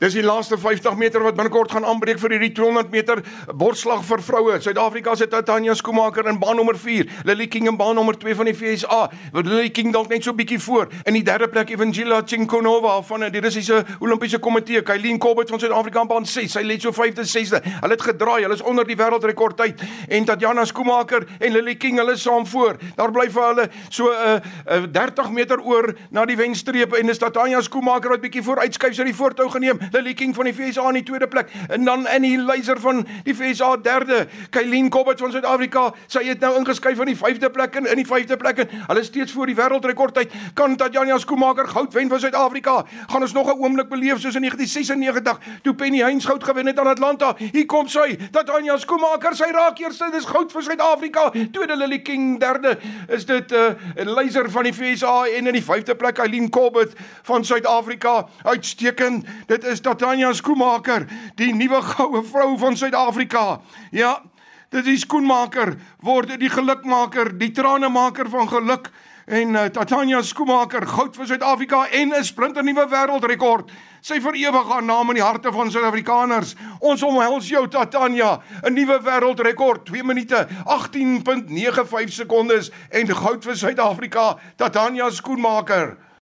Dis die laaste 50 meter wat binnekort gaan aanbreek vir hierdie 200 meter borsslag vir vroue. Suid-Afrika se Tanya Skumaker in baan nommer 4, Lily King in baan nommer 2 van die FSA. Lily King dalk net so bietjie voor. In die derde plek Evangela Chinkonova van die Russiese Olimpiese Komitee, Kylien Kobet van Suid-Afrika in baan 6. Sy lê so 5de, 6de. Hulle het gedraai. Hulle is onder die wêreldrekord tyd en Tanya Skumaker en Lily King hulle saam voor. Daar bly vir hulle so 'n uh, uh, 30 meter oor na die wenstreep en is Tanya Skumaker wat bietjie vooruitskuif sy die voortou geneem. Lily King van die FSA in die tweede plek en dan Annie Leiser van die FSA derde. Kylien Kobbet van Suid-Afrika, sy het nou ingeskuif van die vyfde plek in in die vyfde plek en hulle steeds voor die wêreldrekord tyd. Kan Tatjana Skoomaker goud wen vir Suid-Afrika? Gaan ons nog 'n oomblik beleef soos in 1996 toe Penny Heinz goud gewen het aan Atlanta. Hier kom sy, Tatjana Skoomaker, sy raak eerste, dis goud vir Suid-Afrika. Tweede Lily King, derde is dit 'n uh, Leiser van die FSA en in die vyfde plek Kylien Kobbet van Suid-Afrika. Uitstekend. Dit is Tatjana Skoenmaker, die nuwe goue vrou van Suid-Afrika. Ja, dit is skoenmaker word die gelukmaker, die tranemaker van geluk en uh, Tatjana Skoenmaker goud vir Suid-Afrika en 'n splinter nuwe wêreldrekord. Sy vir ewig haar naam in die harte van Suid-Afrikaners. Ons omhels jou Tatjana, 'n nuwe wêreldrekord, 2 minute 18.95 sekondes en goud vir Suid-Afrika, Tatjana Skoenmaker.